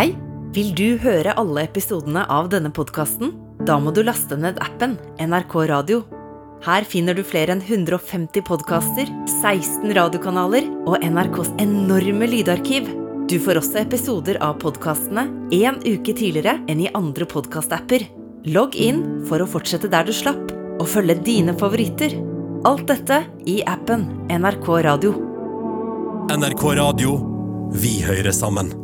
Hei! Vil du høre alle episodene av denne podkasten? Da må du laste ned appen NRK Radio. Her finner du flere enn 150 podkaster, 16 radiokanaler og NRKs enorme lydarkiv. Du får også episoder av podkastene en uke tidligere enn i andre podkastapper. Logg inn for å fortsette der du slapp, og følge dine favoritter. Alt dette i appen NRK Radio. NRK Radio. Vi hører sammen.